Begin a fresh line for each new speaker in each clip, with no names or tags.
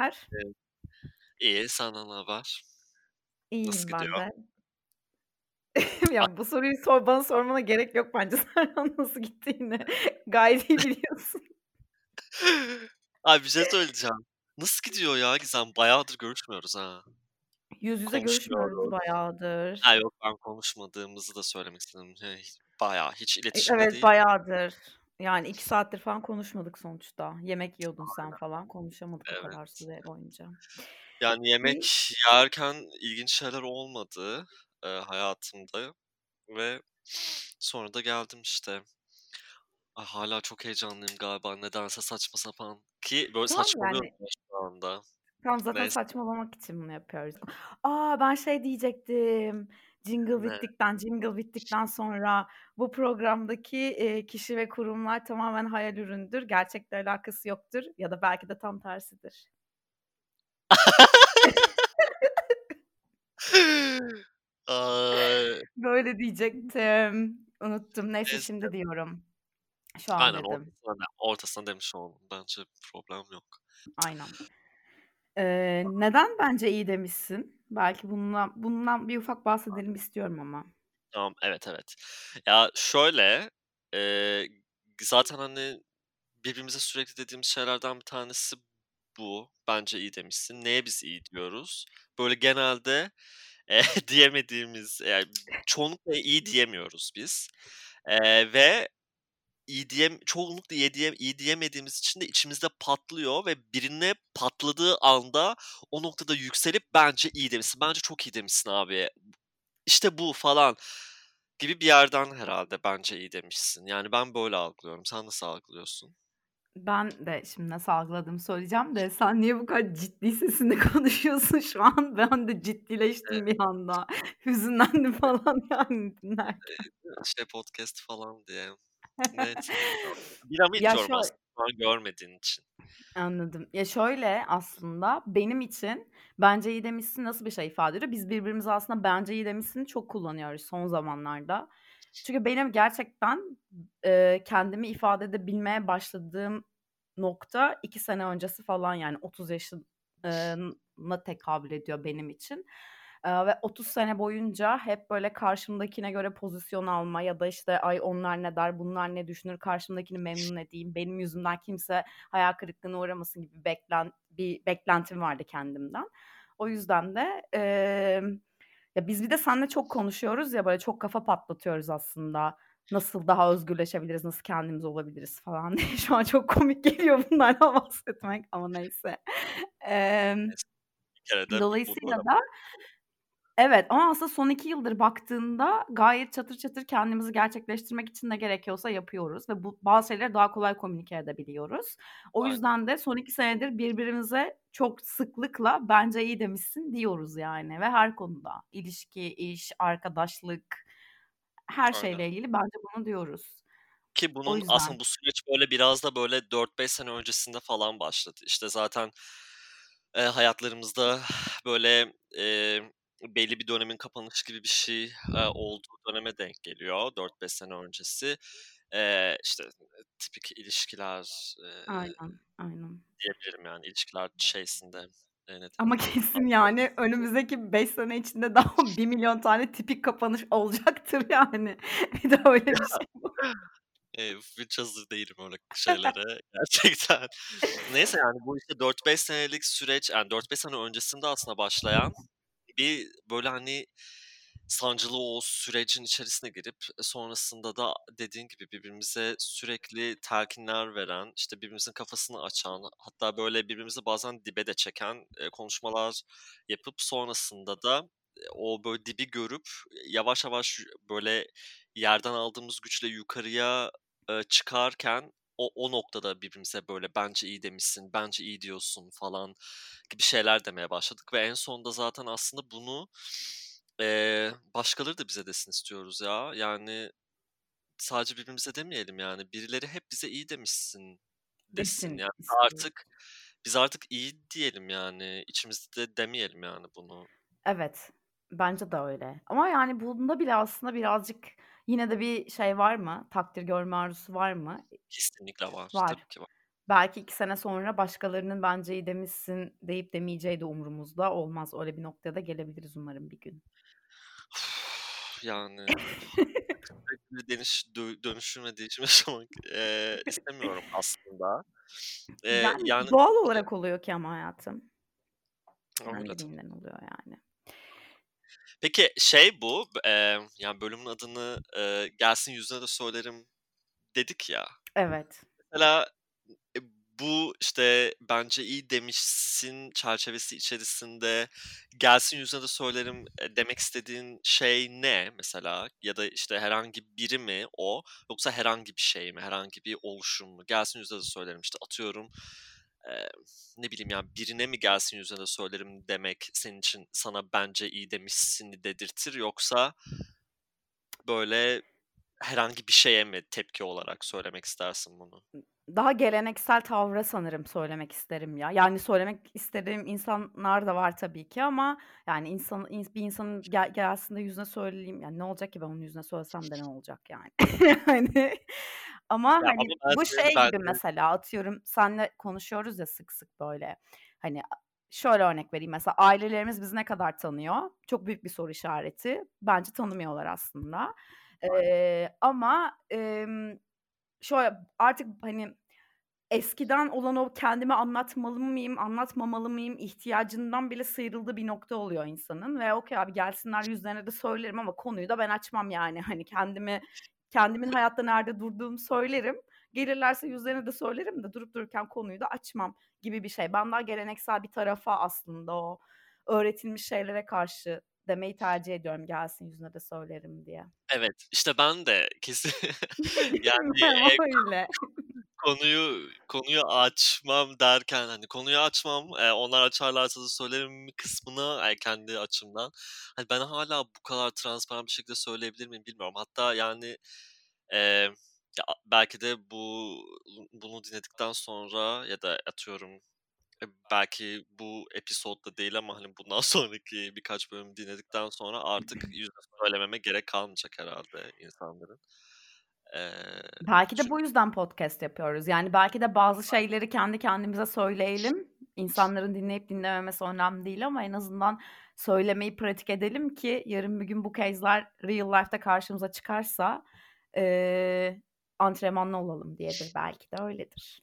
haber?
Evet. İyi, senden ne haber? Nasıl
İyiyim ben
gidiyor?
de. Ya, bu soruyu sor bana sormana gerek yok bence. Sen nasıl gittiğini gayet iyi biliyorsun.
Ay, bir şey söyleyeceğim. Nasıl gidiyor ya Gizem? Bayağıdır görüşmüyoruz ha.
Yüz yüze görüşmüyoruz
Konuşmuyoruz. Ha,
bayağıdır.
yok ben konuşmadığımızı da söylemek istedim. Hey, bayağı hiç
E
iletişimde
evet,
değiliz.
bayağıdır. Yani 2 saattir falan konuşmadık sonuçta. Yemek yiyordun sen falan. Konuşamadık o kadar
Evet.
süre boyunca.
Yani yemek yerken ilginç şeyler olmadı, eee, hayatımda ve sonra da geldim işte. Ay, hâlâ çok heyecanlıyım galiba nedense saçma sapan ki böyle
Tamam,
saçmalıyorum
yani
şu anda.
Tamam, zaten
Neyse.
saçmalamak için bunu yapıyoruz. A! Ben şey diyecektim. Jingle bittikten jingle bittikten sonra bu programdaki, eee, kişi ve kurumlar tamamen hayal ürünüdür. Gerçekle alakası yoktur ya da belki de tam tersidir. Böyle diyecektim. Unuttum. Neyse
Neyse.
şimdi diyorum. Şu an
Aynen
dedim.
ortasına de ortasına demiş oldum. Bence problem yok.
Aynen. Eee, neden bence iyi demişsin? Belki bundan bundan bir ufak bahsedelim istiyorum ama.
Tamam, evet, evet. Ya, şöyle, eee, zaten, hani, birbirimize sürekli dediğimiz şeylerden bir tanesi bu. Bence iyi demişsin. Neye biz iyi diyoruz? Böyle genelde, eee, diyemediğimiz, yani çoğunlukla iyi diyemiyoruz biz, eee, ve diyem çoğunlukla iyi diyemediğimiz için de içimizde patlıyor ve birine patladığı anda o noktada yükselip bence iyi demişsin, bence çok iyi demişsin abi, işte bu falan gibi bir yerden herhâlde bence iyi demişsin. Yani ben böyle algılıyorum. Sen nasıl algılıyorsun?
Ben de şimdi nasıl algıladığımı söyleyeceğim de sen niye bu kadar ciddi sesinle konuşuyorsun şu an? Ben de ciddileştim bir anda. Hüzünlendim falan yani dinlerken.
Şey podcast falan diye. Neyse. Biramı
Ya,
şu an görmediğin için.
Anladım. Ya, şöyle aslında benim için bence iyi demişsin nasıl bir şey ifade ediyor? Biz birbirimize aslında bence iyi demişsini çok kullanıyoruz son zamanlarda. Çünkü benim gerçekten, eee, kendimi ifade edebilmeye başladığım nokta 2 sene öncesi falan yani 30 yaşım eee, na tekabül ediyor benim için. Ve 30 sene boyunca hep böyle karşımdakine göre pozisyon alma ya da işte ay onlar ne der, bunlar ne düşünür, karşımdakini memnun edeyim, benim yüzümden kimse hayal kırıklığına uğramasın gibi beklen bir beklentim vardı kendimden. O yüzden de, emm, ya biz bir de seninle çok konuşuyoruz ya böyle çok kafa patlatıyoruz aslında. Nasıl daha özgürleşebiliriz, nasıl kendimiz olabiliriz falan diye. Şu an çok komik geliyor bunlardan bahsetmek ama neyse.
Bu
dolayısıyla da Evet ama aslında son 2 yıldır baktığında gayet çatır çatır kendimizi gerçekleştirmek için ne gerekiyorsa yapıyoruz ve bu bazı şeyleri daha kolay komünike edebiliyoruz. O
Aynen.
yüzden de son 2 senedir birbirimize çok sıklıkla bence iyi demişsin diyoruz yani ve her konuda. İlişki, iş, arkadaşlık, her
Aynen.
şeyle ilgili bence bunu diyoruz.
Ki bunun
yüzden.
aslında bu süreç böyle biraz da böyle 4-5 sene öncesinde falan başladı. İşte zaten, eee, hayatlarımızda böyle, eee, belli bir dönemin kapanışı gibi bir şey, eee, olduğu döneme denk geliyor 4-5 sene öncesi. Eee, işte, tipik ilişkiler, eee,
Aynen, aynen.
diyebilirim yani ilişkiler şeysinde, ne
Ama kesin yani önümüzdeki 5 sene içinde daha 1.000.000 tane tipik kapanış olacaktır yani. Bir de öyle bir şey bu.
Eee, hiç hazır değilim öyle şeylere gerçekten. Neyse yani bu işte 4-5 senelik süreç, yani 4-5 sene öncesinde aslında başlayan bir böyle, hani, sancılı o sürecin içerisine girip sonrasında da dediğin gibi birbirimize sürekli telkinler veren, işte birbirimizin kafasını açan, hatta böyle birbirimizi bazen dibe de çeken, eee, konuşmalar yapıp sonrasında da, eee, o böyle dibi görüp yavaş yavaş böyle yerden aldığımız güçle yukarıya, çıkarken o o noktada birbirimize böyle bence iyi demişsin, bence iyi diyorsun falan gibi şeyler demeye başladık ve en sonunda zaten aslında bunu, eee, başkaları da bize desin istiyoruz ya. Yani sadece birbirimize demeyelim yani. Birileri hep bize iyi demişsin desin. Yani
istiyoruz.
artık biz artık iyi diyelim yani. İçimizde demeyelim yani bunu.
Evet, bence de öyle. Ama yani bunda bile aslında birazcık yine de bir şey var mı? Takdir görme arzusu var mı?
Kesinlikle var.
Var.
Tabii ki var.
belki 2 sene sonra başkalarının "Bence iyi demişsin." deyip demeyeceği de umurumuzda olmaz. Öyle bir noktaya da gelebiliriz umarım bir gün.
Yani sürekli deniş dö dönüşüm ve değişim yaşamak, eee, istemiyorum aslında. Eee,
Yani
yani
doğal olarak oluyor ki ama hayatım. Kendiliğinden oluyor yani.
Peki şey bu, eee, yani bölümün adını, eee, "Gelsin yüzüne de söylerim." dedik ya.
Evet.
Mesela, e, bu, işte, "Bence iyi demişsin." çerçevesi içerisinde "Gelsin yüzüne de söylerim." eee, demek istediğin şey ne mesela? Ya da, işte, herhangi biri mi o yoksa herhangi bir şey mi? Herhangi bir oluşum mu? "Gelsin yüzüne de söylerim." işte, atıyorum, eee, ne bileyim ya, birine mi "Gelsin yüzüne söylerim." demek senin için sana "Bence iyi demişsin."i dedirtir yoksa böyle herhangi bir şeye mi tepki olarak söylemek istersin bunu?
Daha geleneksel tavra sanırım söylemek isterim ya. Yani söylemek istediğim insanlar da var tabii ki ama yani insan ins bir insanın gel gelsin de yüzüne söyleyeyim, yani ne olacak ki ben onun yüzüne söylesem de ne olacak yani? Hani ama
Ya,
hani
ama
bu şey gibi
bence
mesela atıyorum seninle konuşuyoruz ya sık sık böyle. Hani şöyle örnek vereyim mesela ailelerimiz bizi ne kadar tanıyor? Çok büyük bir soru işareti. Bence tanımıyorlar aslında. Eee, ama, emm, şöyle artık hani eskiden olan o kendimi anlatmalı mıyım, anlatmamalı mıyım ihtiyacından bile sıyrıldığı bir nokta oluyor insanın ve "Okay abi gelsinler yüzlerine de söylerim ama konuyu da ben açmam yani." Hani kendimi kendimin hayatta nerede durduğumu söylerim. Gelirlerse yüzlerine de söylerim de durup dururken konuyu da açmam gibi bir şey. Ben daha geleneksel bir tarafa aslında o öğretilmiş şeylere karşı demeyi tercih ediyorum "Gelsin yüzüne de söylerim." diye.
Evet, işte ben de kesin yani,
öyle.
Konuyu konuyu açmam derken, hani, konuyu açmam, eee, onlar açarlarsa da söylerim kısmını, eee, kendi açımdan, hani, ben hâlâ bu kadar transparan bir şekilde söyleyebilir miyim bilmiyorum. Hatta yani, eee, ya, belki de bu bunu dinledikten sonra ya da atıyorum, e, belki bu episodda değil ama, hani, bundan sonraki birkaç bölümü dinledikten sonra artık yüzüne söylememe gerek kalmayacak herhâlde insanların. Eee,
Belki de
çünkü
bu yüzden podcast yapıyoruz. Yani belki de bazı şeyleri kendi kendimize söyleyelim. İnsanların dinleyip dinlememesi önemli değil ama en azından söylemeyi pratik edelim ki yarın bir gün bu case'ler real life'da karşımıza çıkarsa, eee, antrenmanlı olalım diyedir. Belki de öyledir.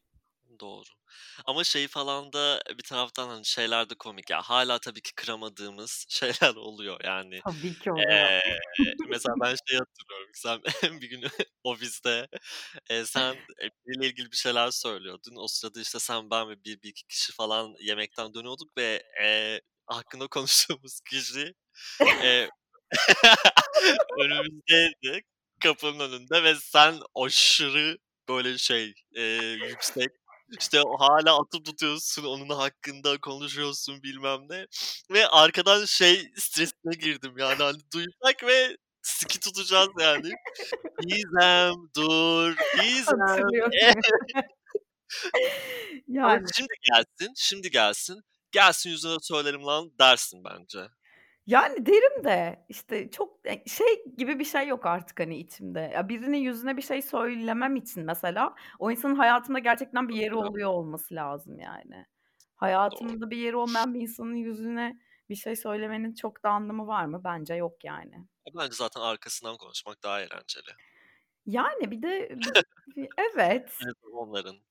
Doğru. Ama şey falan da bir taraftan, hani, şeyler de komik ya. Hâlâ tabii ki kıramadığımız şeyler oluyor yani.
Tabii ki oluyor.
Eee, mesela ben şeyi hatırlıyorum. Sen bir gün ofiste, eee, sen, eee, biriyle ilgili bir şeyler söylüyordun. O sırada, işte, sen, ben ve bir bir iki kişi falan yemekten dönüyorduk ve, eee, hakkında konuştuğumuz kişi, eee, önümüzdeydi, kapının önünde ve sen aşırı böyle şey, eee, yüksek, işte, hâlâ atıp tutuyorsun, onun hakkında konuşuyorsun bilmem ne ve arkadan şey stresine girdim yani, hani, duyacak ve sıkı tutacağız yani. "Gizem dur, Gizem."
Yani.
şimdi gelsin, şimdi gelsin, "Gelsin yüzüne söylerim lan." dersin bence.
Yani derim de işte çok, eee, şey gibi bir şey yok artık, hani, içimde. Ya, birinin yüzüne bir şey söylemem için mesela o insanın hayatımda gerçekten bir yeri oluyor olması lazım yani. Hayatımda bir yeri olmayan bir insanın yüzüne bir şey söylemenin çok da anlamı var mı? Bence yok yani.
E, bence zaten arkasından konuşmak daha eğlenceli.
Yani bir de evet.
Azından onların.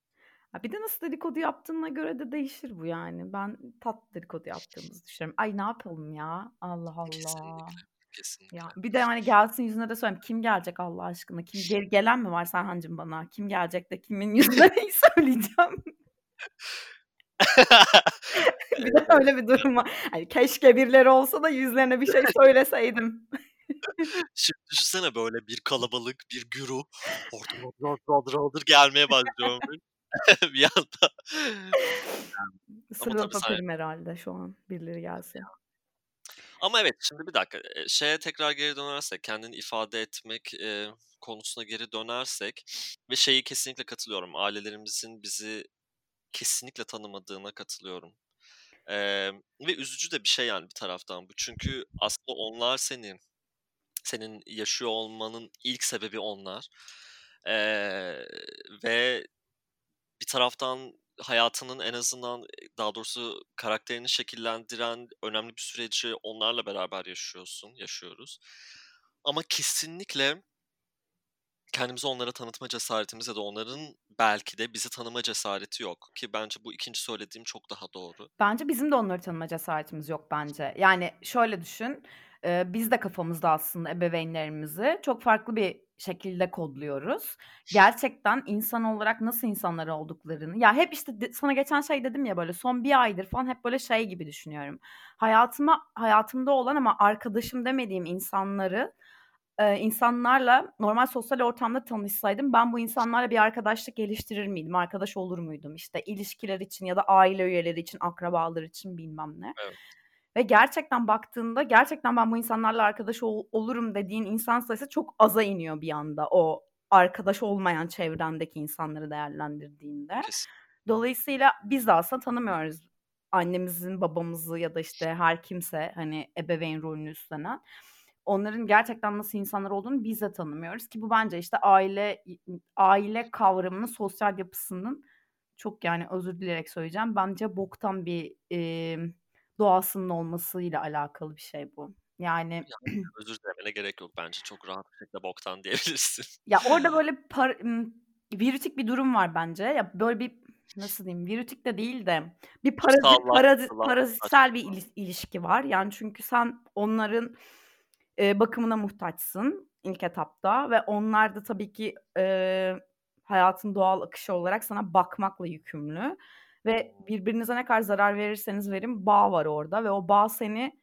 Ha, bir de nasıl dedikodu yaptığına göre de değişir bu yani. Ben tatlı dedikodu yaptığımızı düşünüyorum. Ay, ne yapalım ya? Allah Allah.
Kesinlikle,
Ya,
kesinlikle.
bir de, hani, gelsin yüzüne de söyleyeyim. Kim gelecek Allah aşkına? Kim ge gelen mi var Serhancığım bana? Kim gelecek de kimin yüzüne neyi söyleyeceğim? Bir de öyle bir durum var. Hani, keşke birileri olsa da yüzlerine bir şey söyleseydim.
Şimdi düşünsene böyle bir kalabalık, bir güruh ortama daldır daldır daldır gelmeye başlıyormuş bir anda. Sen
öperim herhâlde şu an birileri gelse.
Ama evet, şimdi bir dakika, şeye tekrar geri dönersek, kendini ifade etmek, eee, konusuna geri dönersek ve şeyi kesinlikle katılıyorum, ailelerimizin bizi kesinlikle tanımadığına katılıyorum. Emm, ve üzücü de bir şey yani bir taraftan bu. Çünkü aslında onlar seni, senin yaşıyor olmanın ilk sebebi onlar, eee, ve bir taraftan hayatının en azından daha doğrusu karakterini şekillendiren önemli bir süreci onlarla beraber yaşıyorsun, yaşıyoruz. Ama kesinlikle kendimizi onlara tanıtma cesaretimiz ya da onların belki de bizi tanıma cesareti yok ki bence bu ikinci söylediğim çok daha doğru.
Bence bizim de onları tanıma cesaretimiz yok bence. Yani şöyle düşün, eee, biz de kafamızda aslında ebeveynlerimizi çok farklı bir şekilde kodluyoruz. Gerçekten insan olarak nasıl insanlar olduklarını ya hep işte sana geçen şey dedim ya böyle son bir aydır falan hep böyle şey gibi düşünüyorum. Hayatıma hayatımda olan ama arkadaşım demediğim insanları eee, insanlarla normal sosyal ortamda tanışsaydım ben bu insanlarla bir arkadaşlık geliştirir miydim? Arkadaş olur muydum? İşte ilişkiler için ya da aile üyeleri için, akrabalar için bilmem ne.
Evet.
Ve gerçekten baktığında gerçekten ben bu insanlarla arkadaş ol olurum dediğin insan sayısı çok aza iniyor bir anda o arkadaş olmayan çevrendeki insanları değerlendirdiğinde.
Kesin.
Dolayısıyla biz de aslında tanımıyoruz annemizin, babamızı ya da işte her kimse hani ebeveyn rolünü üstlenen. Onların gerçekten nasıl insanlar olduğunu biz de tanımıyoruz ki bu bence işte aile aile kavramının sosyal yapısının çok yani özür dileyerek söyleyeceğim bence boktan bir eee, doğasının olmasıyla alakalı bir şey bu. Yani
özür dilemene gerek yok bence çok rahat bir şekilde boktan diyebilirsin.
Ya orada böyle par virütik bir durum var bence. Ya böyle bir nasıl diyeyim virütik de değil de bir parazit parazit
Kutsallaştırılan
parazitsel bir ilis ilişki var. Yani çünkü sen onların, eee, bakımına muhtaçsın ilk etapta ve onlar da tabii ki, eee, hayatın doğal akışı olarak sana bakmakla yükümlü ve birbirinize ne kadar zarar verirseniz verin bağ var orada ve o bağ seni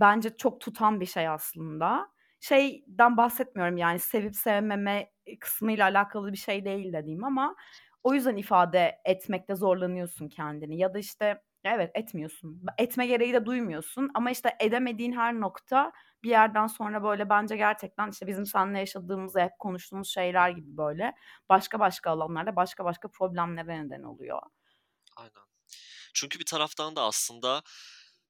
bence çok tutan bir şey aslında. Şeyden bahsetmiyorum yani sevip sevmeme, kısmıyla alakalı bir şey değil dediğim ama o yüzden ifade etmekte zorlanıyorsun kendini ya da işte evet etmiyorsun. Etme gereği de duymuyorsun ama işte edemediğin her nokta bir yerden sonra böyle bence gerçekten işte bizim seninle yaşadığımız, hep konuştuğumuz şeyler gibi böyle başka başka alanlarda başka başka problemlere neden oluyor.
Aynen. Çünkü bir taraftan da aslında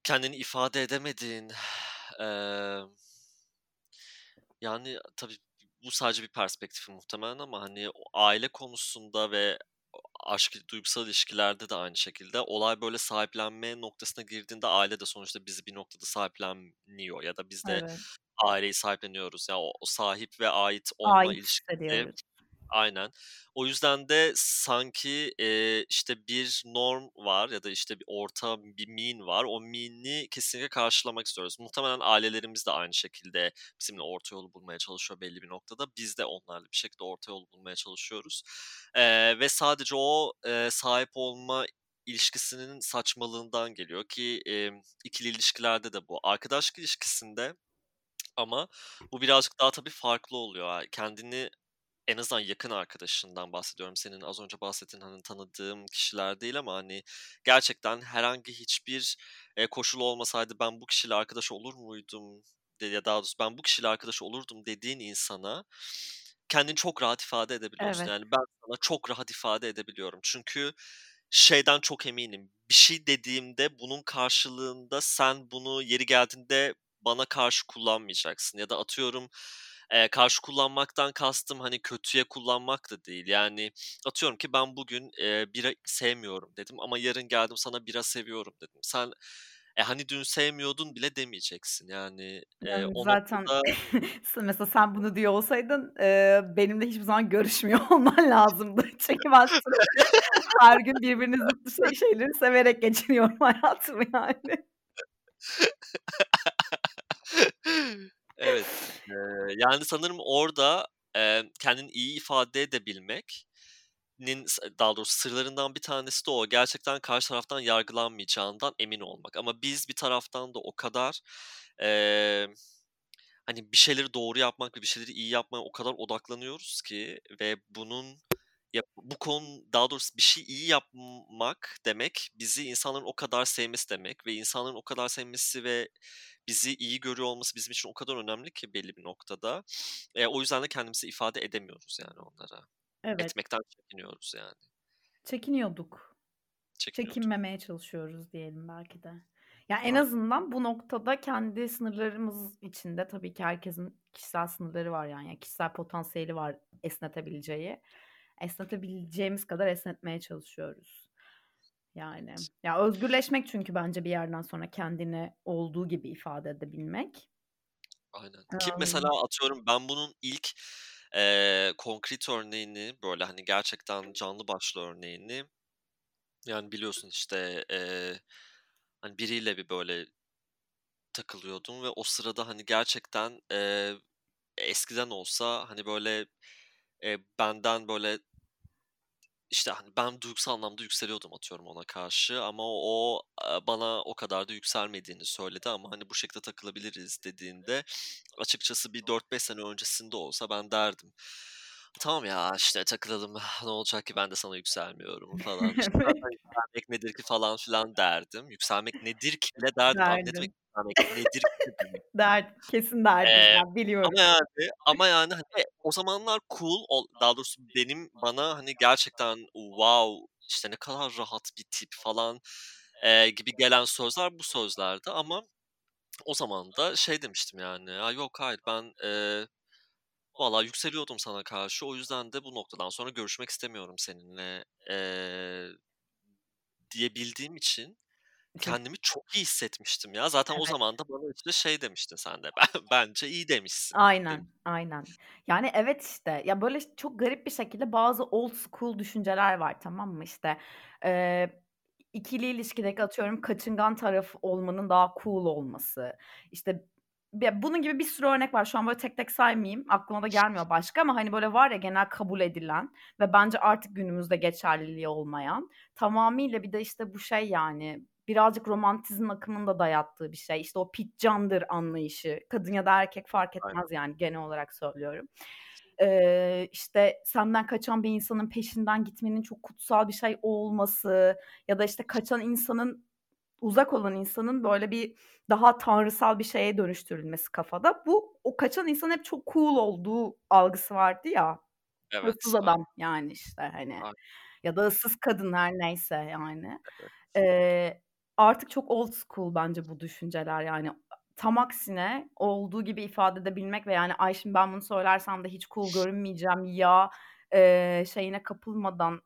kendini ifade edemediğin, emm yani tabii bu sadece bir perspektifim muhtemelen ama hani aile konusunda ve aşk, duygusal ilişkilerde de aynı şekilde olay böyle sahiplenme noktasına girdiğinde aile de sonuçta bizi bir noktada sahipleniyor ya da biz de
Evet.
aileyi sahipleniyoruz. Ya o o sahip ve ait olma
Ait
ilişkisi. Aynen. O yüzden de sanki, eee, işte bir norm var ya da işte bir orta bir mean var. O mean'i kesinlikle karşılamak istiyoruz. Muhtemelen ailelerimiz de aynı şekilde bizimle orta yolu bulmaya çalışıyor belli bir noktada. Biz de onlarla bir şekilde orta yolu bulmaya çalışıyoruz. Eee, ve sadece o, eee, sahip olma ilişkisinin saçmalığından geliyor ki, emm, ikili ilişkilerde de bu. Arkadaşlık ilişkisinde ama bu birazcık daha tabii farklı oluyor. Kendini en azından yakın arkadaşından bahsediyorum. Senin az önce bahsettiğin, hani, tanıdığım kişiler değil ama, hani, gerçekten herhangi hiçbir, eee, koşul olmasaydı ben bu kişiyle arkadaş olur muydum de ya daha doğrusu ben bu kişiyle arkadaş olurdum dediğin insana kendini çok rahat ifade edebiliyorsun.
Evet.
Yani ben sana çok rahat ifade edebiliyorum. Çünkü şeyden çok eminim. Bir şey dediğimde bunun karşılığında sen bunu yeri geldiğinde bana karşı kullanmayacaksın ya da atıyorum, eee, karşı kullanmaktan kastım, hani, kötüye kullanmak da değil. Yani atıyorum ki ben bugün, eee, bira sevmiyorum dedim ama yarın geldim sana bira seviyorum dedim. Sen, e, hani, dün sevmiyordun bile demeyeceksin. Yani,
Yani
o
zaten
noktada
mesela sen bunu diyor olsaydın, eee, benimle hiçbir zaman görüşmüyor olman lazımdı. Çünkü ben her gün birbirinin zıttı şey şeyleri severek geçiriyorum hayatımı yani.
Evet. Eee, yani sanırım orada, eee, kendini iyi ifade edebilmenin s daha doğrusu sırlarından bir tanesi de o. Gerçekten karşı taraftan yargılanmayacağından emin olmak ama biz bir taraftan da o kadar, emm, hani, bir şeyleri doğru yapmak ve bir şeyleri iyi yapmaya o kadar odaklanıyoruz ki ve bunun ya bu konu daha doğrusu bir şey iyi yapmak demek bizi insanların o kadar sevmesi demek ve insanların o kadar sevmesi ve bizi iyi görüyor olması bizim için o kadar önemli ki belli bir noktada. Eee, o yüzden de kendimizi ifade edemiyoruz yani onlara.
Evet.
Etmekten çekiniyoruz yani.
Çekiniyorduk.
Çekiniyorduk.
Çekinmemeye çalışıyoruz diyelim belki de. Ya, en azından bu noktada kendi sınırlarımız içinde tabii ki herkesin kişisel sınırları var yani, kişisel potansiyeli var esnetebileceği. Esnetebileceğimiz kadar esnetmeye çalışıyoruz. Yani. Ya, özgürleşmek çünkü bence bir yerden sonra kendini olduğu gibi ifade edebilmek.
Aynen. Ki
Emm
mesela atıyorum ben bunun ilk, eee, konkret örneğini, böyle, hani, gerçekten canlı başlı örneğini, yani, biliyorsun, işte, eee, hani, biriyle bir, böyle takılıyordum ve o sırada, hani, gerçekten, eee, eskiden olsa, hani, böyle, eee, benden, böyle işte, hani, ben duygusal anlamda yükseliyordum atıyorum ona karşı ama o, aaa, bana o kadar da yükselmediğini söyledi ama, hani, bu şekilde takılabiliriz dediğinde açıkçası bir 4-5 sene öncesinde olsa ben derdim, tamam ya, işte, takılalım, ne olacak ki ben de sana yükselmiyorum falan. İşte, zaten
Evet.
yükselmek nedir ki falan filan derdim. Yükselmek nedir ki bile derdim abi. Ne demek yükselmek nedir ki demek?
Der kesin derdin
Eee,
ya, biliyorum.
ama yani ama yani, hani, o zamanlar cool ol daha doğrusu benim bana, hani, gerçekten wow, işte, ne kadar rahat bir tip falan, eee, gibi gelen sözler bu sözlerdi ama o zaman da şey demiştim yani, ya yok hayır ben, eee, valla yükseliyordum sana karşı o yüzden de bu noktadan sonra görüşmek istemiyorum seninle, eee, diyebildiğim için kendimi çok iyi hissetmiştim ya. Zaten o
Evet.
zaman da bana, işte, şey demiştin sen de, ben bence iyi demişsin dem
Aynen, aynen. Yani, evet, işte, ya, böyle, çok garip bir şekilde bazı old school düşünceler var, tamam mı? İşte, eee, ikili ilişkideki atıyorum kaçıngan taraf olmanın daha cool olması, işte, ya, bunun gibi bir sürü örnek var. Şu an böyle tek tek saymayayım, aklıma da gelmiyor başka ama, hani, böyle var ya genel kabul edilen ve bence artık günümüzde geçerliliği olmayan, tamamıyla bir de, işte, bu şey, yani, birazcık romantizm akımının da dayattığı bir şey. İşte, o pitcandır anlayışı, kadın ya da erkek fark
Aynen.
etmez, yani, genel olarak söylüyorum. Eee, işte, senden kaçan bir insanın peşinden gitmenin çok kutsal bir şey olması ya da, işte, kaçan insanın, uzak olan insanın, böyle, bir daha tanrısal bir şeye dönüştürülmesi kafada. Bu, o kaçan insanın hep çok cool olduğu algısı vardı ya.
Evet, aynen.
adam, yani, işte, hani,
Aynen.
ya da ıssız kadın her neyse, yani.
Evet.
Eee, artık çok old school bence bu düşünceler, yani. Tam aksine olduğu gibi ifade edebilmek ve, yani, ay, şimdi ben bunu söylersem de hiç cool görünmeyeceğim ya, eee, şeyine kapılmadan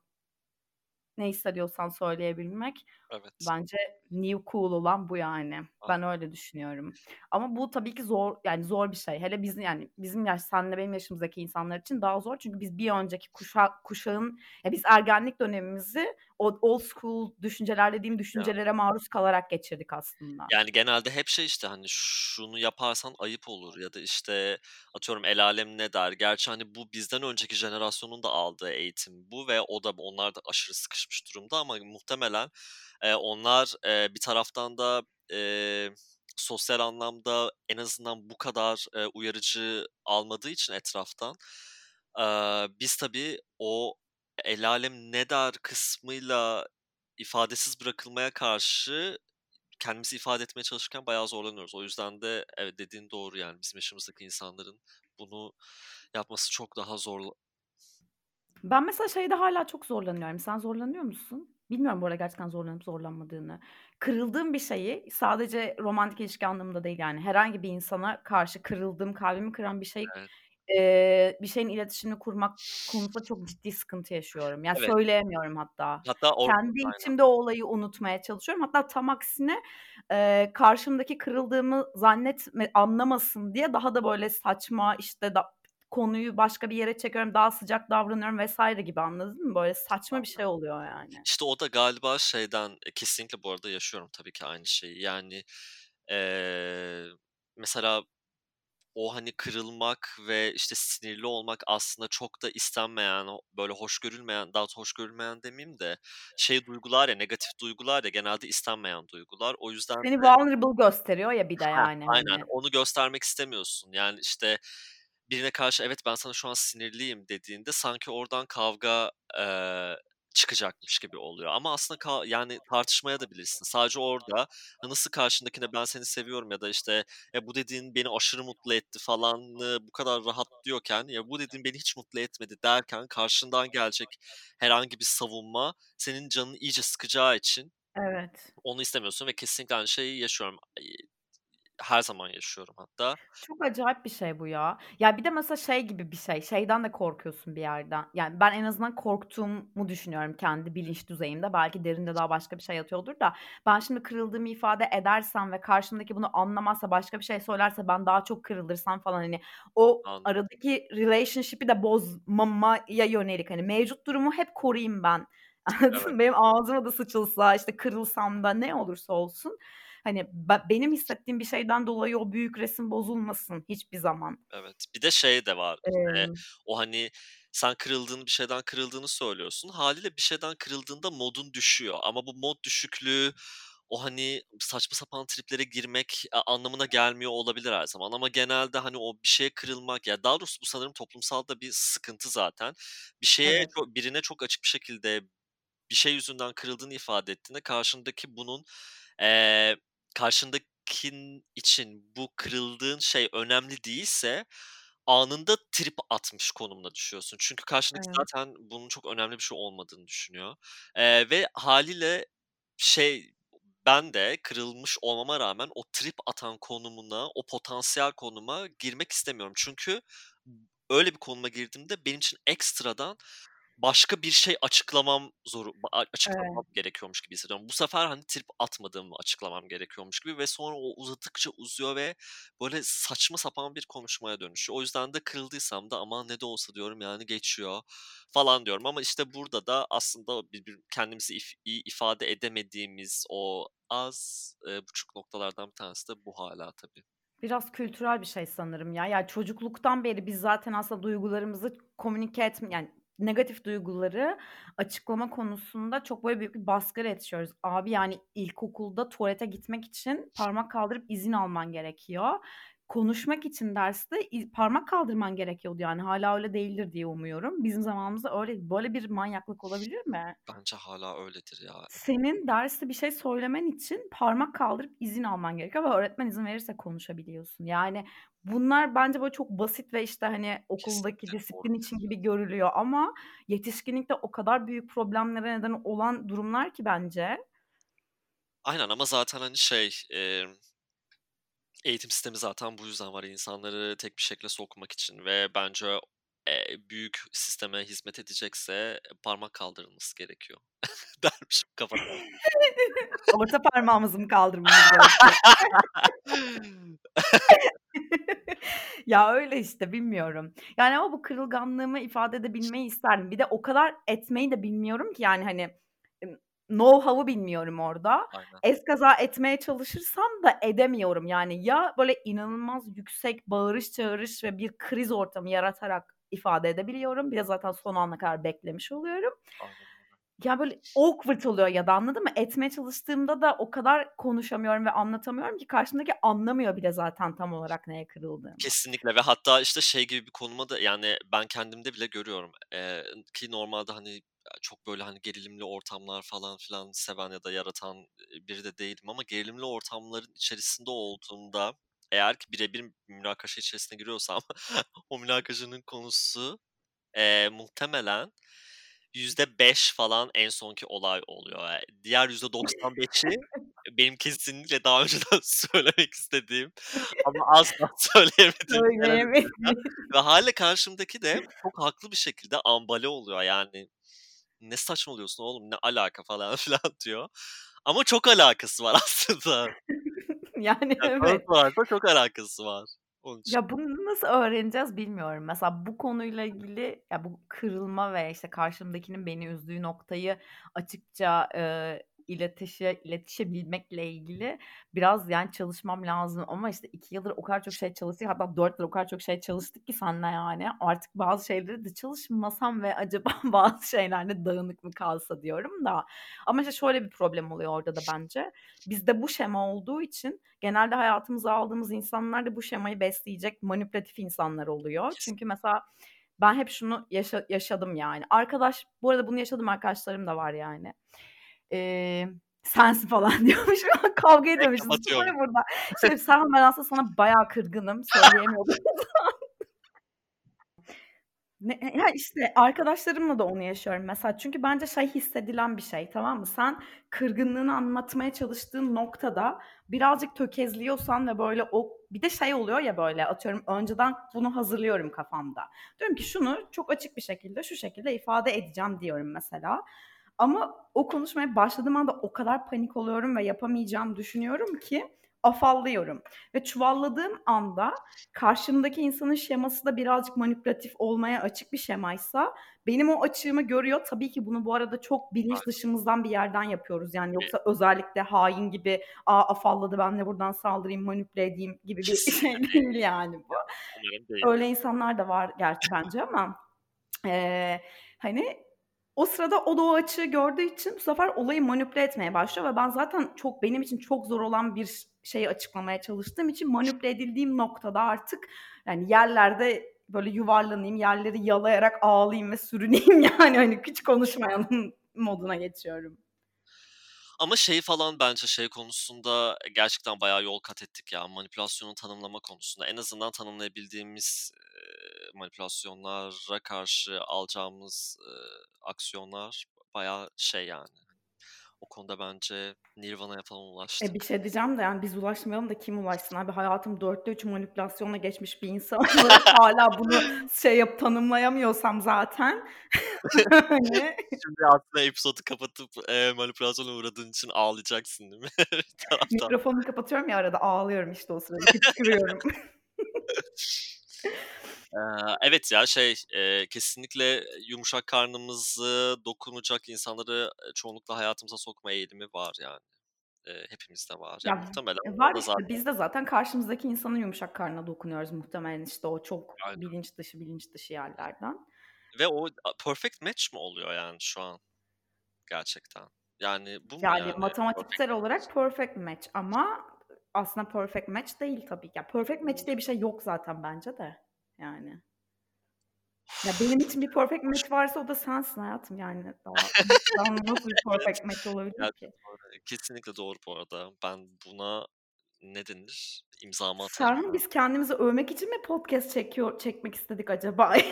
ne hissediyorsan söyleyebilmek
Evet.
bence new cool olan bu, yani. Ben
Aynen.
öyle düşünüyorum. Ama bu tabii ki zor, yani, zor bir şey. Hele bizim, yani, bizim yaş seninle benim yaşımızdaki insanlar için daha zor. Çünkü biz bir önceki kuşak kuşağın ya, biz ergenlik dönemimizi old school düşünceler dediğim
Ya
düşüncelere maruz kalarak geçirdik aslında.
Yani, genelde hep şey, işte, hani, şunu yaparsan ayıp olur ya da, işte, atıyorum el âlem ne der? Gerçi, hani, bu bizden önceki jenerasyonun da aldığı eğitim bu ve o da onlar da aşırı sıkışmış durumda ama muhtemelen, eee, onlar, eee, bir taraftan da, eee, sosyal anlamda en azından bu kadar, eee, uyarıcı almadığı için etraftan, aaa, biz tabii o el âlem ne der kısmıyla ifadesiz bırakılmaya karşı kendimizi ifade etmeye çalışırken bayağı zorlanıyoruz. O yüzden de evet, dediğin doğru, yani, bizim yaşımızdaki insanların bunu yapması çok daha zor
Ben mesela şeyde hâlâ çok zorlanıyorum. Sen zorlanıyor musun? Bilmiyorum bu arada gerçekten zorlanıp zorlanmadığını. Kırıldığım bir şeyi sadece romantik ilişki anlamında değil, yani, herhangi bir insana karşı kırıldığım, kalbimi kıran bir şeyi,
Evet.
Eee, bir şeyin iletişimini kurmak konusunda çok ciddi sıkıntı yaşıyorum. Ya,
Evet.
söyleyemiyorum hatta.
Hatta or
Kendi
Aynen.
içimde o olayı unutmaya çalışıyorum. Hatta tam aksine, eee, karşımdaki kırıldığımı zannetme anlamasın diye daha da böyle saçma, işte, da konuyu başka bir yere çekiyorum, daha sıcak davranıyorum vs. gibi, anladın mı? Böyle saçma bir şey oluyor, yani.
İşte, o da galiba şeyden, eee, kesinlikle bu arada yaşıyorum tabii ki aynı şeyi. Yani, eee, mesela o, hani, kırılmak ve, işte, sinirli olmak aslında çok da istenmeyen, böyle hoş görülmeyen, daha hoş görülmeyen demeyeyim de şey duygular ya, negatif duygular ya, genelde istenmeyen duygular. O yüzden
Seni
de
vulnerable gösteriyor ya bir de, yani,
aynen.
hani.
Onu göstermek istemiyorsun. Yani, işte, birine karşı evet, ben sana şu an sinirliyim dediğinde sanki oradan kavga, eee, çıkacakmış gibi oluyor ama aslında ka yani, tartışmayabilirsin. Sadece orada nasıl karşındakine ben seni seviyorum ya da, işte, ya, bu dediğin beni aşırı mutlu etti falanı bu kadar rahat diyorken, ya, bu dediğin beni hiç mutlu etmedi derken karşından gelecek herhangi bir savunma senin canını iyice sıkacağı için
Evet.
onu istemiyorsun ve kesinlikle aynı şeyi yaşıyorum. Her zaman yaşıyorum hatta.
Çok acayip bir şey bu ya. Ya, bir de mesela şey gibi bir şey, şeyden de korkuyorsun bir yerden. Yani, ben en azından korktuğumu düşünüyorum kendi bilinç düzeyimde. Belki derinde daha başka bir şey yatıyordur da ben şimdi kırıldığımı ifade edersem ve karşımdaki bunu anlamazsa, başka bir şey söylerse, ben daha çok kırılırsam falan, hani, o
Anladım.
aradaki relationship'i de bozmamaya yönelik, hani, mevcut durumu hep koruyayım ben. Anladın
Evet.
Benim ağzıma da sıçılsa, işte, kırılsam da ne olursa olsun, hani, be benim hissettiğim bir şeyden dolayı o büyük resim bozulmasın hiçbir zaman.
Evet. Bir de şey de var, işte,
Emm
o, hani, sen kırıldığını, bir şeyden kırıldığını söylüyorsun. Hâliyle bir şeyden kırıldığında modun düşüyor ama bu mod düşüklüğü, o, hani, saçma sapan triplere girmek, a anlamına gelmiyor olabilir her zaman ama genelde, hani, o bir şeye kırılmak, ya, daha doğrusu bu sanırım toplumsal da bir sıkıntı zaten. Bir şeye,
Evet.
çok birine çok açık bir şekilde bir şey yüzünden kırıldığını ifade ettiğinde karşındaki bunun, eee, karşındakinin için bu kırıldığın şey önemli değilse anında trip atmış konumuna düşüyorsun. Çünkü karşındaki
Evet.
zaten bunun çok önemli bir şey olmadığını düşünüyor, eee, ve hâliyle şey, ben de kırılmış olmama rağmen o trip atan konumuna, o potansiyel konuma girmek istemiyorum. Çünkü öyle bir konuma girdiğimde benim için ekstradan başka bir şey açıklamam zoru a
Evet.
açıklamam gerekiyormuş gibi hissediyorum. Bu sefer, hani, trip atmadığımı açıklamam gerekiyormuş gibi ve sonra o uzadıkça uzuyor ve böyle saçma sapan bir konuşmaya dönüşüyor. O yüzden de kırıldıysam da aman ne de olsa diyorum, yani, geçiyor falan diyorum ama, işte, burada da aslında birbir kendimizi if iyi ifade edemediğimiz o az, eee, buçuk noktalardan bir tanesi de bu hâlâ tabii.
Biraz kültürel bir şey sanırım ya. Ya, çocukluktan beri biz zaten aslında duygularımızı komünike etme yani, negatif duyguları açıklama konusunda çok böyle büyük bir baskıyla yetişiyoruz. Abi, yani, ilkokulda tuvalete gitmek için parmak kaldırıp izin alman gerekiyor. Konuşmak için derste parmak kaldırman gerekiyordu, yani. Hâlâ öyle değildir diye umuyorum. Bizim zamanımızda öyleydi. Böyle bir manyaklık olabilir mi?
Bence hâlâ öyledir ya.
Senin derste bir şey söylemen için parmak kaldırıp izin alman gerekiyor ve öğretmen izin verirse konuşabiliyorsun. Yani, bunlar bence böyle çok basit ve, işte, hani, okuldaki
Kesinlikle
disiplin için gibi görülüyor ama yetişkinlikte o kadar büyük problemlere neden olan durumlar ki bence.
Aynen ama zaten, hani, şey, emm eğitim sistemi zaten bu yüzden var. İnsanları tek bir şekle sokmak için ve bence, eee, büyük sisteme hizmet edecekse parmak kaldırılması gerekiyor dermişim kafadan.
Orta parmağımızı mı kaldırmamız? Ya, öyle işte, bilmiyorum. Yani, ama bu kırılganlığımı ifade edebilmeyi isterdim. Bir de o kadar etmeyi de bilmiyorum ki, yani, hani, ımm, know how'u bilmiyorum orada.
Aynen.
Eskaza etmeye çalışırsam da edemiyorum. Yani, ya böyle inanılmaz yüksek bağırış çağırış ve bir kriz ortamı yaratarak ifade edebiliyorum. Bir de zaten son ana kadar beklemiş oluyorum.
Aynen.
Ya, böyle awkward oluyor ya da, anladın mı? Etmeye çalıştığımda da o kadar konuşamıyorum ve anlatamıyorum ki karşımdaki anlamıyor bile zaten tam olarak neye kırıldığımı.
Kesinlikle ve hatta, işte, şey gibi bir konuma da, yani, ben kendimde bile görüyorum, eee, ki normalde, hani, çok böyle, hani, gerilimli ortamlar falan filan seven ya da yaratan, biri de değilim ama gerilimli ortamların içerisinde olduğumda eğer ki bire bir münakaşa içerisine giriyorsam o münakaşanın konusu, eee, muhtemelen %5 falan en sonki olay oluyor. Eee, diğer %95'i benim kesinlikle daha önceden söylemek istediğim ama asla söyleyemediğim
Söyleyemediğin.
ve hâliyle karşımdaki de çok haklı bir şekilde ambale oluyor. Yani, "Ne saçmalıyorsun oğlum, ne alaka?" falan filan diyor ama çok alakası var aslında.
Yani,
Ya,
evet.
çok alakası var onun için.
Ya, bunu nasıl öğreneceğiz bilmiyorum. Mesela bu konuyla ilgili, ya, bu kırılma ve, işte, karşımdakinin beni üzdüğü noktayı açıkça, eee, iletişe iletişebilmekle ilgili biraz, yani, çalışmam lazım ama, işte, 2 yıldır o kadar çok şey çalıştık hatta 4 yıl o kadar çok şey çalıştık ki seninle, yani. Artık bazı şeyleri de çalışmasam ve acaba bazı şeylerde dağınık mı kalsa diyorum da. Ama, işte, şöyle bir problem oluyor orada da bence. Bizde bu şema olduğu için genelde hayatımıza aldığımız insanlar da bu şemayı besleyecek manipülatif insanlar oluyor. Çünkü mesela ben hep şunu yaşa yaşadım, yani. Arkadaş bu arada bunu yaşadığım arkadaşlarım da var, yani. Eee, "Sensin." falan diyormuş. Kavga
kapatıyorum.
sonra burada. Şey, Selma ben aslında sana bayağı kırgınım. Söyleyemiyordum. Ne e ya, işte, arkadaşlarımla da onu yaşıyorum mesela. Çünkü bence şey hissedilen bir şey, tamam mı? Sen kırgınlığını anlatmaya çalıştığın noktada birazcık tökezliyorsan ve böyle o bir de şey oluyor ya böyle, atıyorum önceden bunu hazırlıyorum kafamda. Diyorum ki şunu çok açık bir şekilde, şu şekilde ifade edeceğim diyorum mesela. Ama o konuşmaya başladığım anda o kadar panik oluyorum ve yapamayacağımı düşünüyorum ki afallıyorum ve çuvalladığım anda karşımdaki insanın şeması da birazcık manipülatif olmaya açık bir şemaysa benim o açığımı görüyor. Tabii ki bunu bu arada çok bilinç dışımızdan bir yerden yapıyoruz. Yani yoksa özellikle hain gibi, "A, afalladı, ben de buradan saldırayım, manipüle edeyim." gibi bir şey değil yani bu. Öyle insanlar da var gerçi bence ama, eee, hani, o sırada o da o açığı gördüğü için bu sefer olayı manipüle etmeye başlıyor ve ben zaten çok benim için çok zor olan bir şeyi açıklamaya çalıştığım için manipüle edildiğim noktada artık, yani, yerlerde böyle yuvarlanayım, yerleri yalayarak ağlayayım ve sürüneyim yani, hani, hiç konuşmayalım moduna geçiyorum.
Ama şey falan bence şey konusunda gerçekten bayağı yol kat ettik ya, manipülasyonu tanımlama konusunda. En azından tanımlayabildiğimiz, manipülasyonlara karşı alacağımız, eee, aksiyonlar bayağı şey yani. O konuda bence Nirvana'ya falan
E, bir
ulaştık.
şey diyeceğim de yani biz ulaşmayalım da kim ulaşsın abi? Hayatım 4'te 3 manipülasyonla geçmiş bir insan olarak hâlâ bunu şey yap tanımlayamıyorsam zaten hani
Şimdi aslında episodu kapatıp, eee, manipülasyona uğradığın için ağlayacaksın değil mi bir?
Mikrofonumu kapatıyorum ya arada ağlıyorum işte o sırada hıçkırıyorum.
Eee, evet ya şey, eee, kesinlikle yumuşak karnımızı dokunacak insanları, eee, çoğunlukla hayatımıza sokma eğilimi var yani. Eee, hepimizde var. Ya
Ya,
muhtemelen
e, var
da
işte.
zaten
Biz de zaten karşımızdaki insanın yumuşak karnına dokunuyoruz muhtemelen işte o çok
Aynen.
bilinç dışı, bilinç dışı yerlerden.
Ve o a perfect match mi oluyor yani şu an gerçekten? Yani bu mu
Yani
yani perfect
matematiksel
match?
olarak perfect match ama aslında perfect match değil tabii ki. Ya, perfect match diye bir şey yok zaten bence de yani. Ya, benim için bir perfect match varsa o da sensin hayatım yani daha daha nasıl bir perfect match olabilir ki?
Gerçekten öyle. Kesinlikle doğru bu arada. Ben buna ne denir? İmzamı atarım
Serhan
yani.
biz kendimizi övmek için mi podcast çekiyor çekmek istedik acaba ya?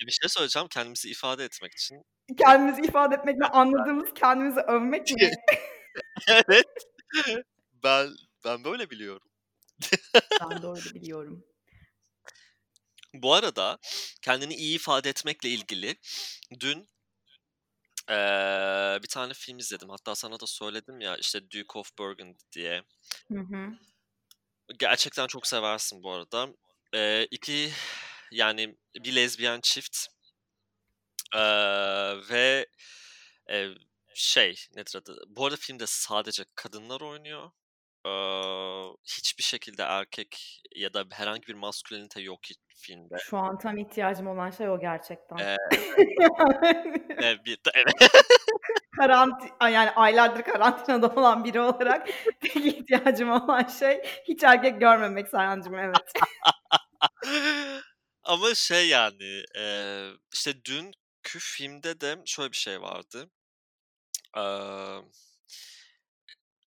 Ya, bir şey söyleyeceğim, kendimizi ifade etmek için.
Kendimizi ifade etmekle anladığımız kendimizi övmek mi?
Evet. Ben ben böyle biliyorum.
Ben de öyle biliyorum.
Bu arada kendini iyi ifade etmekle ilgili dün eee, bir tane film izledim. Hatta sana da söyledim ya, işte Duke of Burgundy diye.
Hı hı.
Gerçekten çok seversin bu arada. Eee, 2 yani bir lezbiyen çift. Eee, ve, eee, şey, nedir adı? Bu arada filmde sadece kadınlar oynuyor. Eee, hiçbir şekilde erkek ya da herhangi bir maskülenite yok hiç filmde.
Şu an tam ihtiyacım olan şey o gerçekten.
Eee
Yani.
Eee, bir evet.
Karanti ay, yani aylardır karantinada olan biri olarak tek ihtiyacım olan şey hiç erkek görmemek Serhancığım, evet.
Ama şey yani, eee, işte dünkü filmde de şöyle bir şey vardı. Emm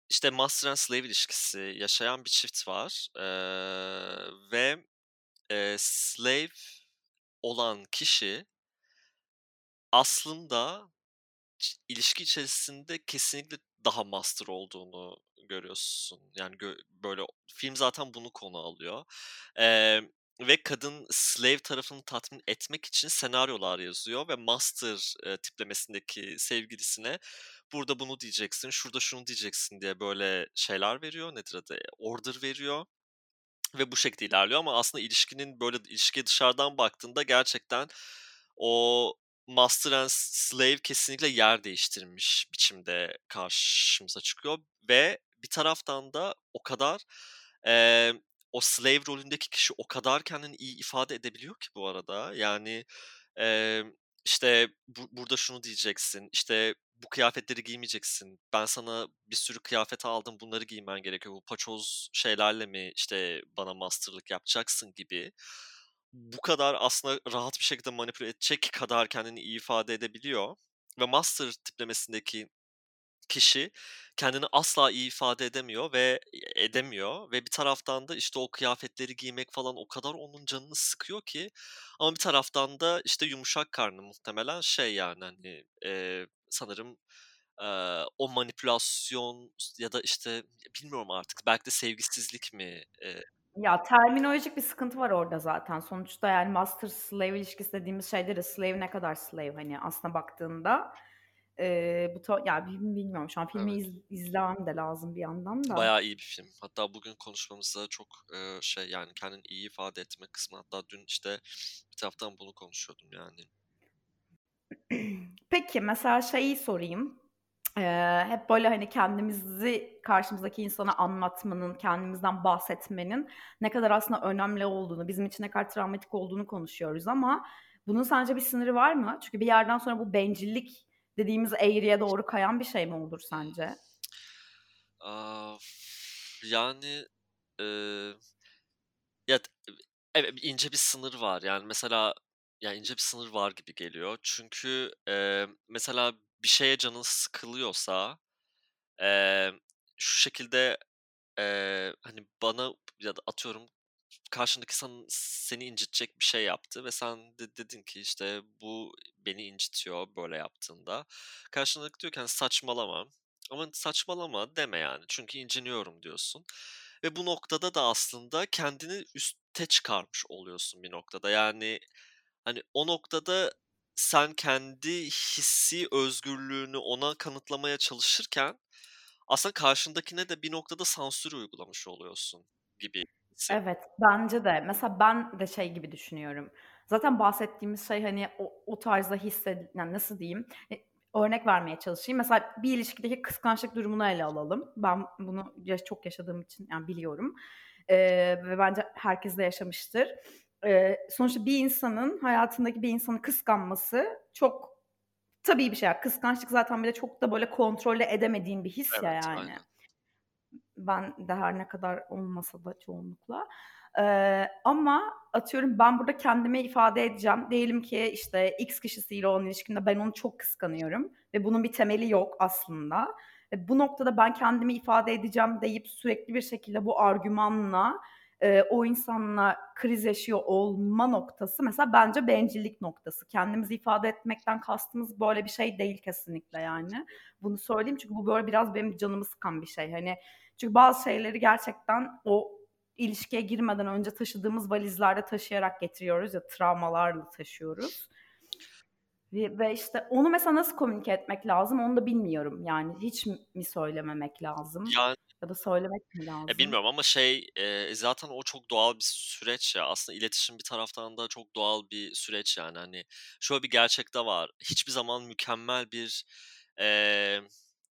işte master and slave ilişkisi yaşayan bir çift var, eee, ve, eee, slave olan kişi aslında ilişki içerisinde kesinlikle daha master olduğunu görüyorsun. Yani gö böyle film zaten bunu konu alıyor. Emm, ve kadın slave tarafını tatmin etmek için senaryolar yazıyor ve master, eee, tiplemesindeki sevgilisine burada bunu diyeceksin, şurada şunu diyeceksin diye böyle şeyler veriyor. Nedir adı? Order veriyor ve bu şekilde ilerliyor ama aslında ilişkinin böyle ilişkiye dışarıdan baktığında gerçekten o master and slave kesinlikle yer değiştirmiş biçimde karşımıza çıkıyor ve bir taraftan da o kadar, emm, o slave rolündeki kişi o kadar kendini iyi ifade edebiliyor ki bu arada. Yani, emm, işte bu burada şunu diyeceksin, işte bu kıyafetleri giymeyeceksin, ben sana bir sürü kıyafet aldım, bunları giymen gerekiyor, bu paçoz şeylerle mi işte bana master'lık yapacaksın gibi. Bu kadar aslında rahat bir şekilde manipüle edecek kadar kendini iyi ifade edebiliyor ve master tiplemesindeki kişi kendini asla iyi ifade edemiyor ve edemiyor ve bir taraftan da, işte, o kıyafetleri giymek falan o kadar onun canını sıkıyor ki ama bir taraftan da, işte, yumuşak karnı muhtemelen şey, yani, hani, eee, sanırım, eee, o manipülasyon ya da, işte, bilmiyorum artık belki de sevgisizlik mi? Eee
Ya, terminolojik bir sıkıntı var orada zaten. Sonuçta, yani, master slave ilişkisi dediğimiz şeyde de slave ne kadar slave, hani, aslına baktığında. Eee, bu ta ya, bi bilmiyorum şu an filmi
Evet.
iz izlemem de lazım bir yandan da.
Bayağı iyi bir film. Hatta bugün konuşmamızda çok, eee, şey, yani, kendini iyi ifade etme kısmı hatta dün, işte, bir taraftan bunu konuşuyordum, yani.
Peki, mesela şeyi sorayım. Eee, hep böyle, hani, kendimizi karşımızdaki insana anlatmanın, kendimizden bahsetmenin ne kadar aslında önemli olduğunu, bizim için ne kadar travmatik olduğunu konuşuyoruz ama bunun sence bir sınırı var mı? Çünkü bir yerden sonra bu bencillik dediğimiz eğriye doğru kayan bir şey mi olur sence?
Yani, eee, ya, t evet, ince bir sınır var. Yani, mesela, ya, ince bir sınır var gibi geliyor. Çünkü, eee, mesela bir şeye canın sıkılıyorsa, eee, şu şekilde, eee, hani, bana ya da atıyorum karşındaki insan seni incitecek bir şey yaptı ve sen de dedin ki, işte, "Bu beni incitiyor böyle yaptığında." Karşındaki diyor ki, hani, "Saçmalama." Ama "Saçmalama." deme yani. Çünkü inciniyorum diyorsun ve bu noktada da aslında kendini üste çıkarmış oluyorsun bir noktada. Yani, hani, o noktada sen kendi hissi özgürlüğünü ona kanıtlamaya çalışırken aslında karşındakine de bir noktada sansür uygulamış oluyorsun gibi.
Evet, bence de. Mesela ben de şey gibi düşünüyorum. Zaten bahsettiğimiz şey, hani, o o tarzda hissedi yani, nasıl diyeyim? E, örnek vermeye çalışayım. Mesela bir ilişkideki kıskançlık durumunu ele alalım. Ben bunu ya çok yaşadığım için, yani, biliyorum, eee, ve bence herkes de yaşamıştır. Eee, sonuçta bir insanın hayatındaki bir insanı kıskanması çok tabii bir şey. Kıskançlık zaten bir de çok da böyle kontrol edemediğin bir his ya,
Evet,
yani.
aynen.
Ben de her ne kadar olmasa da çoğunlukla. Eee, ama atıyorum ben burada kendimi ifade edeceğim. Diyelim ki, işte, X kişisiyle olan ilişkimde ben onu çok kıskanıyorum ve bunun bir temeli yok aslında. E, bu noktada ben kendimi ifade edeceğim deyip sürekli bir şekilde bu argümanla, eee, o insanla kriz yaşıyor olma noktası mesela bence bencillik noktası. Kendimizi ifade etmekten kastımız böyle bir şey değil kesinlikle yani. Bunu söyleyeyim çünkü bu böyle biraz benim canımı sıkan bir şey. Hani, çünkü bazı şeyleri gerçekten o ilişkiye girmeden önce taşıdığımız valizlerde taşıyarak getiriyoruz ya, travmalarla taşıyoruz. Ve ve, işte, onu mesela nasıl komünike etmek lazım onu da bilmiyorum. Yani hiç mi söylememek lazım
Yani
ya da söylemek mi
Ya,
lazım?
bilmiyorum ama şey, eee, zaten o çok doğal bir süreç ya. Aslında iletişim bir taraftan da çok doğal bir süreç yani. Hani, şöyle bir gerçek de var. Hiçbir zaman mükemmel bir, eee,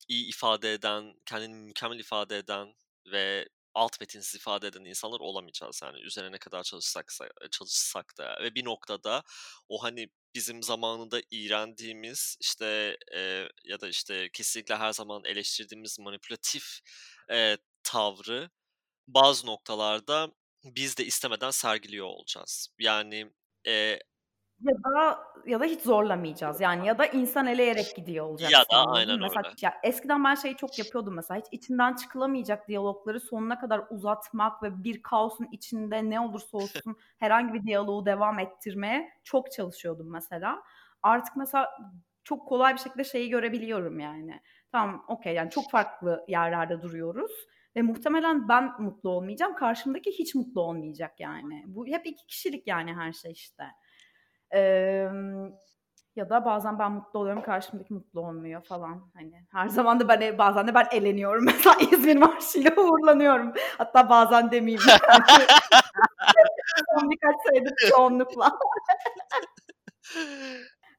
iyi ifade eden, kendini mükemmel ifade eden ve alt metinsiz ifade eden insanlar olamayacağız yani. Üzerine ne kadar çalışsaksa çalışsak da ve bir noktada o, hani, bizim zamanında iğrendiğimiz, işte, eee, ya da, işte, kesinlikle her zaman eleştirdiğimiz manipülatif, eee, tavrı bazı noktalarda biz de istemeden sergiliyor olacağız. Yani, eee
Ya da ya da hiç zorlamayacağız. Yani ya da insan eleyerek gidiyor
Ya
olacaksın,
da aynen
Mesela
öyle.
ya, eskiden ben şeyi çok yapıyordum mesela, hiç içinden çıkılamayacak diyalogları sonuna kadar uzatmak ve bir kaosun içinde ne olursa olsun herhangi bir diyaloğu devam ettirmeye çok çalışıyordum mesela. Artık mesela çok kolay bir şekilde şeyi görebiliyorum yani. Tamam, okay, yani çok farklı yerlerde duruyoruz ve muhtemelen ben mutlu olmayacağım, karşımdaki hiç mutlu olmayacak yani. Bu hep 2 kişilik yani her şey işte. Emm, ya da bazen ben mutlu oluyorum, karşımdaki mutlu olmuyor falan. Hani her zaman da ben e bazen de ben eleniyorum. Mesela İzmir Marşı'yla uğurlanıyorum. Hatta bazen demeyeyim birkaç senedir çoğunlukla.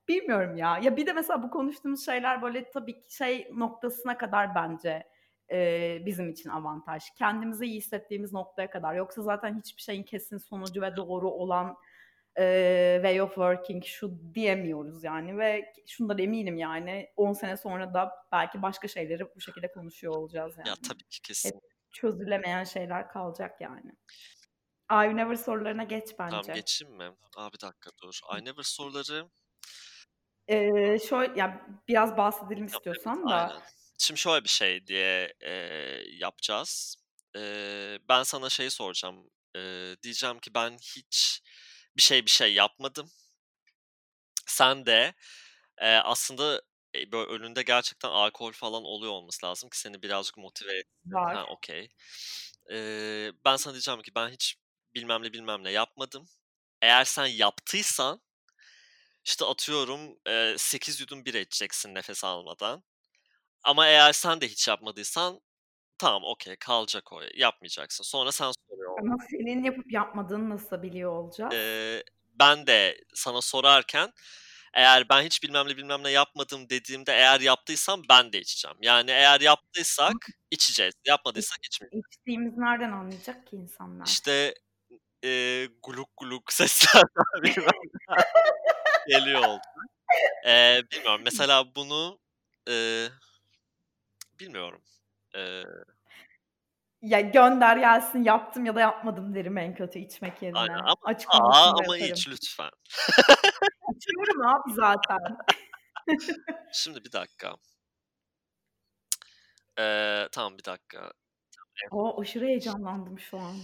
Bilmiyorum ya. Ya bir de mesela bu konuştuğumuz şeyler böyle tabii ki şey noktasına kadar bence, eee, bizim için avantaj. Kendimizi iyi hissettiğimiz noktaya kadar. Yoksa zaten hiçbir şeyin kesin sonucu ve doğru olan, eee, way of working şu diyemiyoruz yani ve şundan eminim yani 10 sene sonra da belki başka şeyleri bu şekilde konuşuyor olacağız
Ya,
yani.
tabii ki
Hep
kesin.
çözülemeyen şeyler kalacak yani. I, Never sorularına geç
Tamam
bence.
geçeyim mi? A, bir dakika dur. I, Never soruları
Eee, şöy ya biraz bahsedelim
Tamam, evet,
istiyorsan da
aynen. şimdi şöyle bir şey diye, eee, yapacağız. Eee, ben sana şeyi soracağım. Eee, diyeceğim ki ben hiç bir şey bir şey yapmadım. Sen de, eee, aslında, eee, böyle önünde gerçekten alkol falan oluyor olması lazım ki seni birazcık motive etsin. Ha,
Var.
okay. Eee, ben sana diyeceğim ki ben hiç bilmem ne bilmem ne yapmadım. Eğer sen yaptıysan işte atıyorum, eee, 8 yudum bira içeceksin nefes almadan. Ama eğer sen de hiç yapmadıysan tamam, okay, kalacak o. Yapmayacaksın. Sonra sen
Ama senin yapıp yapmadığını nasıl biliyor olacağız?
Eee, ben de sana sorarken eğer ben hiç bilmem ne bilmem ne yapmadım dediğimde eğer yaptıysam ben de içeceğim. Yani eğer yaptıysak içeceğiz. Yapmadıysak içmeyeceğiz.
İçtiğimizi nereden anlayacak ki insanlar?
İşte, gluk seslerden bilmem neler geliyor olacak. Eee, bilmiyorum. Mesela bunu, eee, bilmiyorum. Eee
Ya gönder gelsin yaptım ya da yapmadım derim en kötü içmek yerine.
Aynen ama
Açık
A,
konuşma
ama
yaparım.
iç lütfen.
İçiyorum abi zaten.
Şimdi bir dakika. Eee, tamam bir dakika.
O, aşırı heyecanlandım şu an.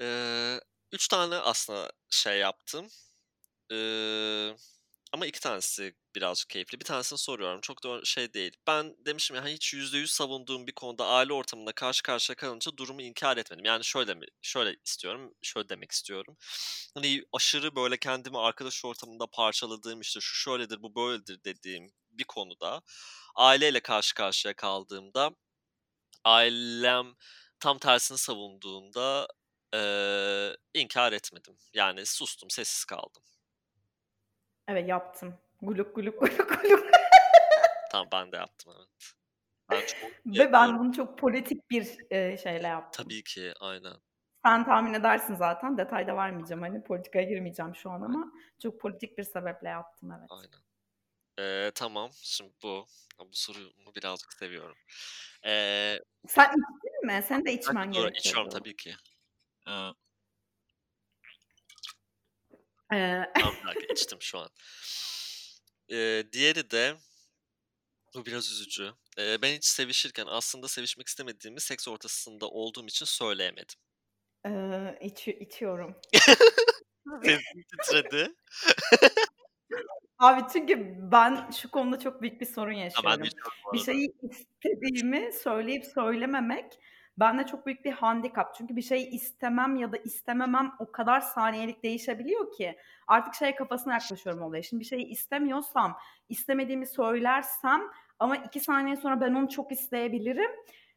Eee, 3 tane aslında şey yaptım. Eee, ama 2 tanesi birazcık keyifli. Bir tanesini soruyorum. Çok da şey değil. Ben demişim ya, hani, hiç %100 savunduğum bir konuda aile ortamında karşı karşıya kalınca durumu inkar etmedim. Yani şöyle mi şöyle istiyorum, şöyle demek istiyorum. Hani, aşırı böyle kendimi arkadaş ortamında parçaladığım, işte, şu şöyledir, bu böyledir dediğim bir konuda aileyle karşı karşıya kaldığımda ailem tam tersini savunduğunda, eee, inkar etmedim. Yani sustum, sessiz kaldım.
Evet, yaptım. Gluk gluk gluk gluk.
Tamam, ben de yaptım, evet. Ben çok
Ve ben bunu çok politik bir, eee, şeyle yaptım.
Tabii ki, aynen.
Sen tahmin edersin zaten. Detay da vermeyeceğim, hani, politikaya girmeyeceğim şu an ama çok politik bir sebeple yaptım, evet.
Aynen. Eee, tamam, şimdi bu. Bu soruyu birazcık seviyorum. Eee
Sen içtin mi? Senin de
Ben
içmen
içiyorum, içiyorum
gerekiyordu.
tabii ki. Eee
Eee
Tamam, içtim şu an. Eee, diğeri de bu biraz üzücü. Eee, ben hiç sevişirken aslında sevişmek istemediğimi seks ortasında olduğum için söyleyemedim.
Eee, içi içiyorum.
Sesin titredi.
Abi çünkü ben şu konuda çok büyük bir sorun yaşıyorum.
bu
Bir
arada.
şeyi istediğimi söyleyip söylememek bende çok büyük bir handikap. Çünkü bir şeyi istemem ya da istememem o kadar saniyelik değişebiliyor ki artık şey kafasına yaklaşıyorum olaya. Şimdi bir şeyi istemiyorsam, istemediğimi söylersem ama 2 saniye sonra ben onu çok isteyebilirim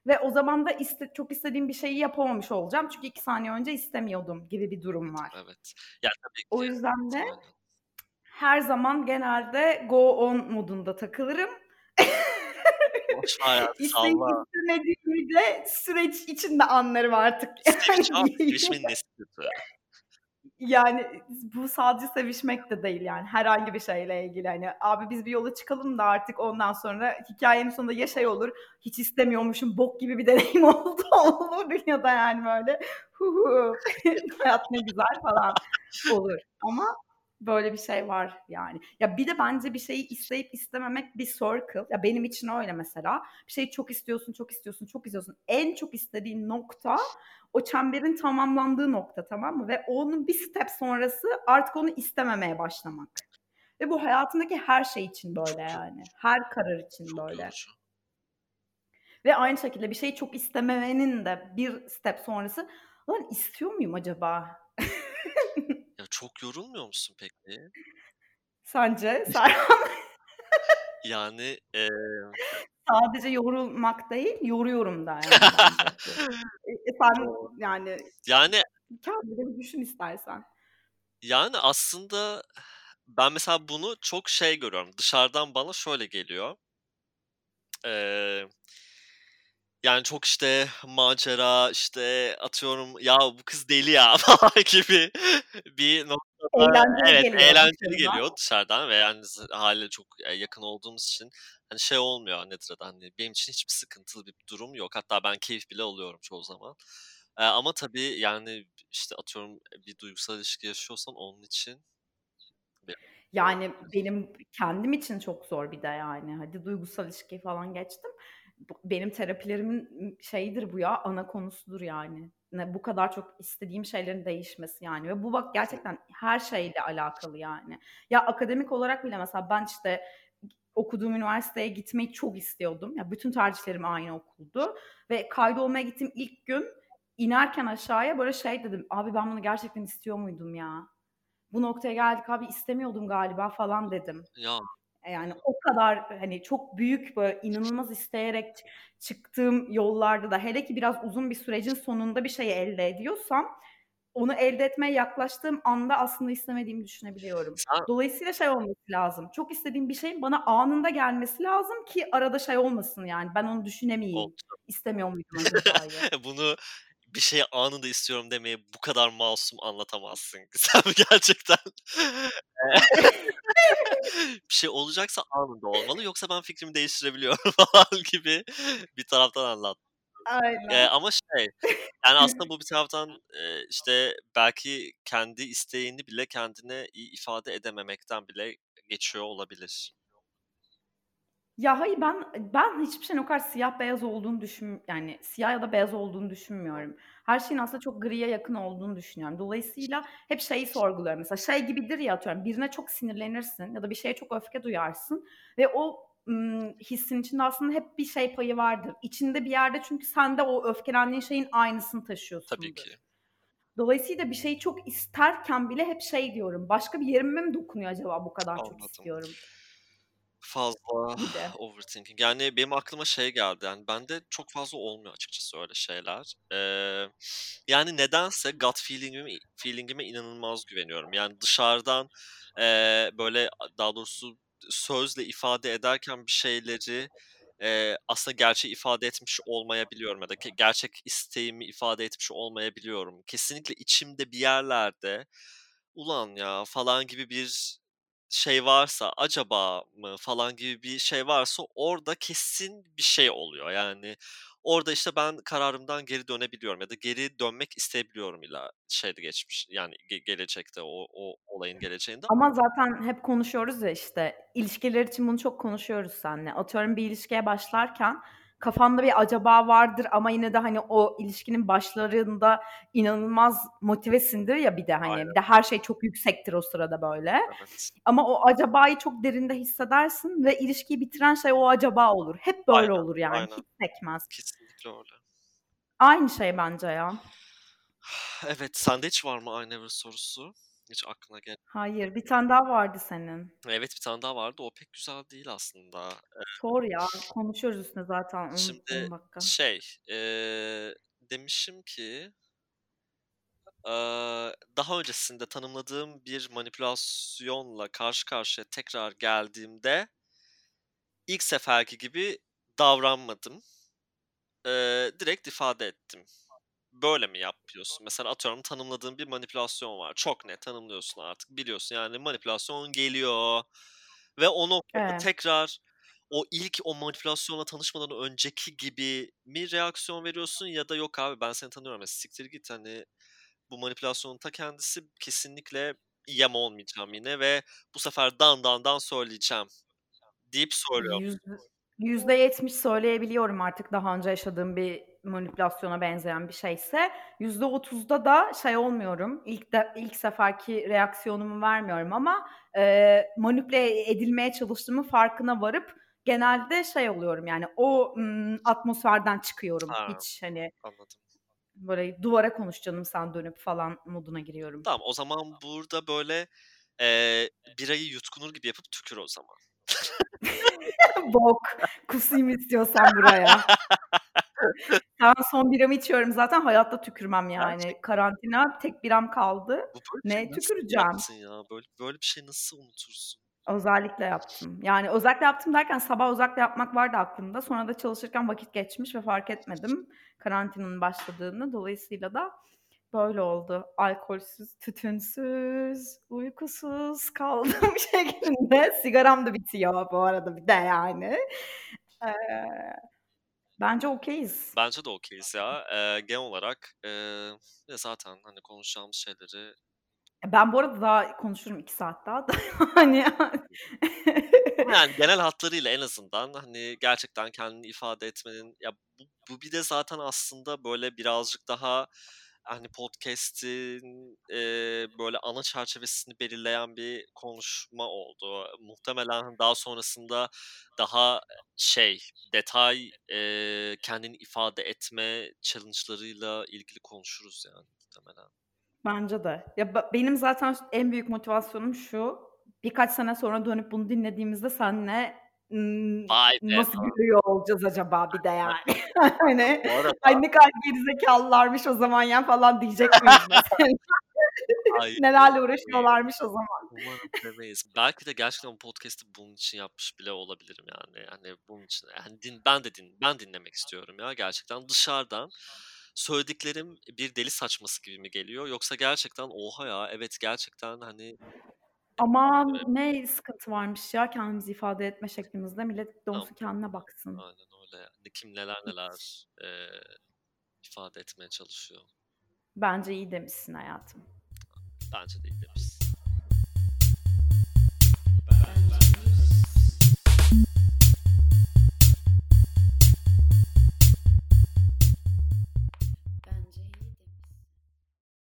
ve o zaman da iste çok istediğim bir şeyi yapamamış olacağım. Çünkü 2 saniye önce istemiyordum gibi bir durum var.
Evet. Ya, tabii
O
ki.
yüzden de her zaman genelde go on modunda takılırım. İsteyip istemediğimi de süreç içinde anlarım artık.
Seviş abi, nesi kötü?
Yani bu sadece sevişmek de değil yani herhangi bir şeyle ilgili hani abi biz bir yola çıkalım da artık ondan sonra hikayenin sonunda ya şey olur hiç istemiyormuşum bok gibi bir deneyim oldu olur ya da yani böyle hu hu hayat ne güzel falan olur ama böyle bir şey var yani. Ya bir de bence bir şeyi isteyip istememek bir circle. Ya benim için öyle mesela. Bir şeyi çok istiyorsun, çok istiyorsun, çok istiyorsun. En çok istediğin nokta o çemberin tamamlandığı nokta tamam mı? Ve onun bir step sonrası artık onu istememeye başlamak. Ve bu hayatındaki her şey için böyle yani. Her karar için böyle. Ve aynı şekilde bir şeyi çok istememenin de bir step sonrası lan istiyor muyum acaba?
Ya, çok yorulmuyor musun peki?
Sence Serhan?
Yani, eee
Sadece yorulmak değil, yoruyorum da yani. E, sen
Doğru.
yani
Yani
kendini bir düşün istersen.
Yani aslında ben mesela bunu çok şey görüyorum. Dışarıdan bana şöyle geliyor. Eee yani çok işte macera, işte atıyorum ya bu kız deli ya falan gibi bir noktada
Eğlenceli
evet
geliyor
eğlenceli
dışarıdan.
geliyor dışarıdan ve yani hâliyle çok, yakın olduğumuz için hani şey olmuyor nedir adı, hani benim için hiçbir sıkıntılı bir durum yok. Hatta ben keyif bile alıyorum çoğu zaman. Ama tabii yani işte atıyorum bir duygusal ilişki yaşıyorsan onun için
Yani benim kendim için çok zor bir de yani. Hadi duygusal ilişkiyi falan geçtim. Benim terapilerimin şeyidir bu ya, ana konusudur yani. Bu kadar çok istediğim şeylerin değişmesi yani ve bu bak gerçekten her şeyle alakalı yani. Ya akademik olarak bile mesela ben işte okuduğum üniversiteye gitmeyi çok istiyordum. Ya bütün tercihlerim aynı okuldu ve kaydolmaya gittiğim ilk gün inerken aşağıya böyle şey dedim. Abi ben bunu gerçekten istiyor muydum ya? Bu noktaya geldik abi istemiyordum galiba falan dedim.
Ya.
E, yani o kadar hani çok büyük böyle inanılmaz isteyerek çıktığım yollarda da hele ki biraz uzun bir sürecin sonunda bir şeyi elde ediyorsam onu elde etmeye yaklaştığım anda aslında istemediğimi düşünebiliyorum. Dolayısıyla şey olması lazım. Çok istediğim bir şeyin bana anında gelmesi lazım ki arada şey olmasın yani ben onu düşünemeyeyim.
Oldu.
İstemiyor muydum?
Bunu bir şeyi anında istiyorum demeyi bu kadar masum anlatamazsın. Sen gerçekten bir şey olacaksa anında olmalı yoksa ben fikrimi değiştirebiliyorum falan gibi bir taraftan. Eee,
Aynen.
ama şey, yani aslında bu bir taraftan, eee, işte belki kendi isteğini bile kendine iyi ifade edememekten bile geçiyor olabilir.
Ya, hayır, ben ben hiçbir şeyin o kadar siyah beyaz olduğunu düşün yani siyah ya da beyaz olduğunu düşünmüyorum. Her şeyin aslında çok griye yakın olduğunu düşünüyorum. Dolayısıyla hep şeyi sorguluyorum mesela şey gibidir ya atıyorum birine çok sinirlenirsin ya da bir şeye çok öfke duyarsın ve o, ımm, hissin içinde aslında hep bir şey payı vardır. İçinde bir yerde çünkü sen de o öfkelendiğin şeyin aynısını
Tabii
taşıyorsundur.
ki.
Dolayısıyla bir şeyi çok isterken bile hep şey diyorum, başka bir yerime mi dokunuyor acaba bu kadar çok
Anladım.
istiyorum?
Fazla overthinking. Yani benim aklıma şey geldi, yani bende çok fazla olmuyor açıkçası öyle şeyler. Eee, yani nedense gut feeling'ime feeling'ime inanılmaz güveniyorum. Yani dışarıdan, eee, böyle daha doğrusu sözle ifade ederken bir şeyleri, eee, aslında gerçeği ifade etmiş olmayabiliyorum ya da ge gerçek isteğimi ifade etmiş olmayabiliyorum. Kesinlikle içimde bir yerlerde "Ulan ya!" falan gibi bir şey varsa, "Acaba mı?" falan gibi bir şey varsa orada kesin bir şey oluyor. Yani orada, işte, ben kararımdan geri dönebiliyorum ya da geri dönmek isteyebiliyorum illa şeyde geçmiş yani ge gelecekte o o olayın geleceğinde
Ama zaten hep konuşuyoruz ya, işte, ilişkiler için bunu çok konuşuyoruz seninle. Atıyorum bir ilişkiye başlarken kafanda bir "acaba" vardır ama yine de, hani, o ilişkinin başlarında inanılmaz motivesindir ya bir de, hani,
Aynen.
bir de her şey çok yüksektir o sırada böyle.
Evet.
Ama o "acaba"yı çok derinde hissedersin ve ilişkiyi bitiren şey o "acaba" olur. Hep böyle
Aynen,
olur yani,
aynen.
hiç sekmez.
Kesinlikle öyle.
Aynı şey bence ya.
Evet, sende hiç var mı I never sorusu? Hiç aklına gelen?
Hayır, bir tane daha vardı senin.
Evet, bir tane daha vardı. O pek güzel değil aslında. Eee
Sor ya, konuşuyoruz üstüne zaten
Şimdi
dakika.
şey, eee, demişim ki eee, daha öncesinde tanımladığım bir manipülasyonla karşı karşıya tekrar geldiğimde ilk seferki gibi davranmadım. Eee, direkt ifade ettim. "Böyle mi yapıyorsun?" Mesela atıyorum tanımladığın bir manipülasyon var. Çok net tanımlıyorsun artık. Biliyorsun yani manipülasyon geliyor ve o noktada
Evet.
tekrar o ilk o manipülasyonla tanışmadan önceki gibi mi reaksiyon veriyorsun ya da "Yok abi ben seni tanıyorum ya siktir git, hani, bu manipülasyonun ta kendisi, kesinlikle yem olmayacağım yine ve bu sefer dan dan dan söyleyeceğim." deyip söylüyor
Yüz
musun?
%70 söyleyebiliyorum artık daha önce yaşadığım bir manipülasyona benzeyen bir şeyse. %30'da da şey olmuyorum, ilk de ilk seferki reaksiyonumu vermiyorum ama, eee, manipüle edilmeye çalıştığımın farkına varıp genelde şey oluyorum yani o, ımm, atmosferden çıkıyorum.
Ha,
Hiç, hani,
anladım.
böyle duvara konuş canım sen dönüp falan moduna giriyorum.
Tamam, o zaman burada böyle, eee, birayı yutkunur gibi yapıp tükür o zaman.
Bok, kusayım istiyorsan buraya. An son biramı içiyorum zaten hayatta tükürmem yani.
Gerçekten mi?
Karantina, tek biram kaldı. Neye
nasıl
tüküreceğim?
ya? Böyle böyle bir şeyi nasıl unutursun?
Özellikle yaptım. Yani özellikle yaptım derken sabah özellikle yapmak vardı aklımda. Sonra da çalışırken vakit geçmiş ve fark etmedim karantinanın başladığını. Dolayısıyla da böyle oldu. Alkolsüz, tütünsüz, uykusuz kaldığım şeklinde. Sigaram da bitiyor bu arada bir de yani. Eee, bence okayiz.
Bence de okayiz ya. Eee, genel olarak, ve zaten, hani, konuşacağımız şeyleri
Ben bu arada daha konuşurum 2 saat daha da hani
yani genel hatlarıyla en azından, hani, gerçekten kendini ifade etmenin ya, bu bu bir de zaten aslında, böyle, birazcık daha, hani, podcast'in, eee, böyle, ana çerçevesini belirleyen bir konuşma oldu. Muhtemelen daha sonrasında daha, şey, detay, eee, kendini ifade etme challenge'larıyla ilgili konuşuruz yani muhtemelen.
Bence de. Ya, be benim zaten en büyük motivasyonum şu: Birkaç sene sonra dönüp bunu dinlediğimizde seninle, ımm,
Vay be!
nasıl gülüyor olacağız acaba bir de yani? Hani, "Ay, ne kadar gerizekâlılarmış o zaman ya." falan diyecek miyiz Nelerle uğraşıyorlarmış o zaman?
Umarım demeyiz. Belki de gerçekten bu podcast'i bunun için yapmış bile olabilirim yani. Hani, bunun için, hani, din ben de din ben dinlemek istiyorum ya gerçekten. Dışarıdan söylediklerim bir deli saçması gibi mi geliyor yoksa gerçekten oha ya, evet gerçekten, hani
Aman, ne sıkıntı varmış ya kendimizi ifade etme şeklimizde. Millet dönsün kendine baksın.
Aynen öyle. Ne kim neler neler, eee, ifade etmeye çalışıyor.
Bence iyi demişsin hayatım.
Bence de iyi demişsin.
Bence